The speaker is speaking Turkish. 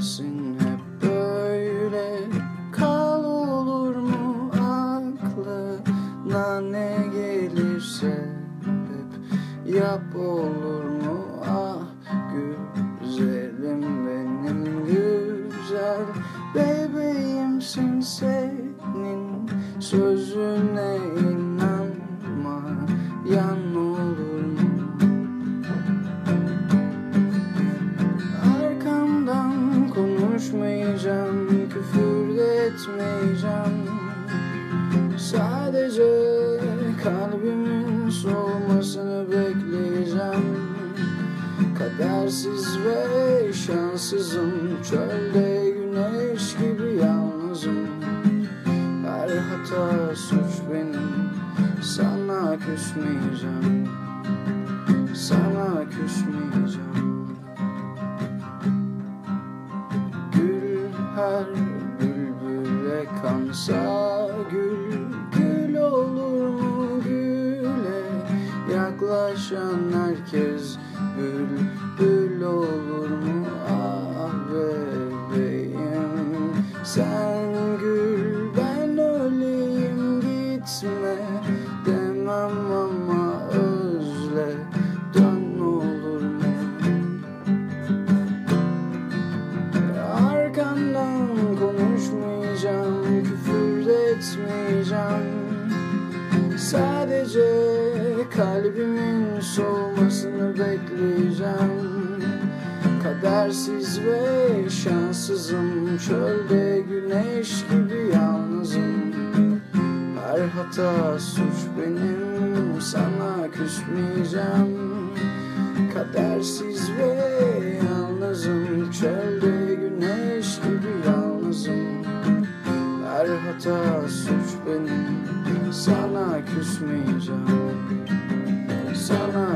Sensin hep böyle. Kal olur mu aklına ne gelirse hep. Yap olur mu? Ah güzelim benim güzel bebeğimsin. Senin sözüne konuşmayacağım Küfür de etmeyeceğim. Sadece kalbimin soğumasını bekleyeceğim. Kadersiz ve şanssızım Çölde güneş gibi yalnızım. Her hata suç benim Sana küsmeyeceğim kansa Gül gül olur mu güle. Yaklaşan herkes bülbül olur Sadece kalbimin soğumasını bekleyeceğim. Kadersiz ve şanssızım Çölde güneş gibi yalnızım. Her hata suç benim Sana küsmeyeceğim. Kadersiz ve yalnızım Çölde güneş gibi yalnızım. Her hata suç benim Sana küsmeyeceğim Sana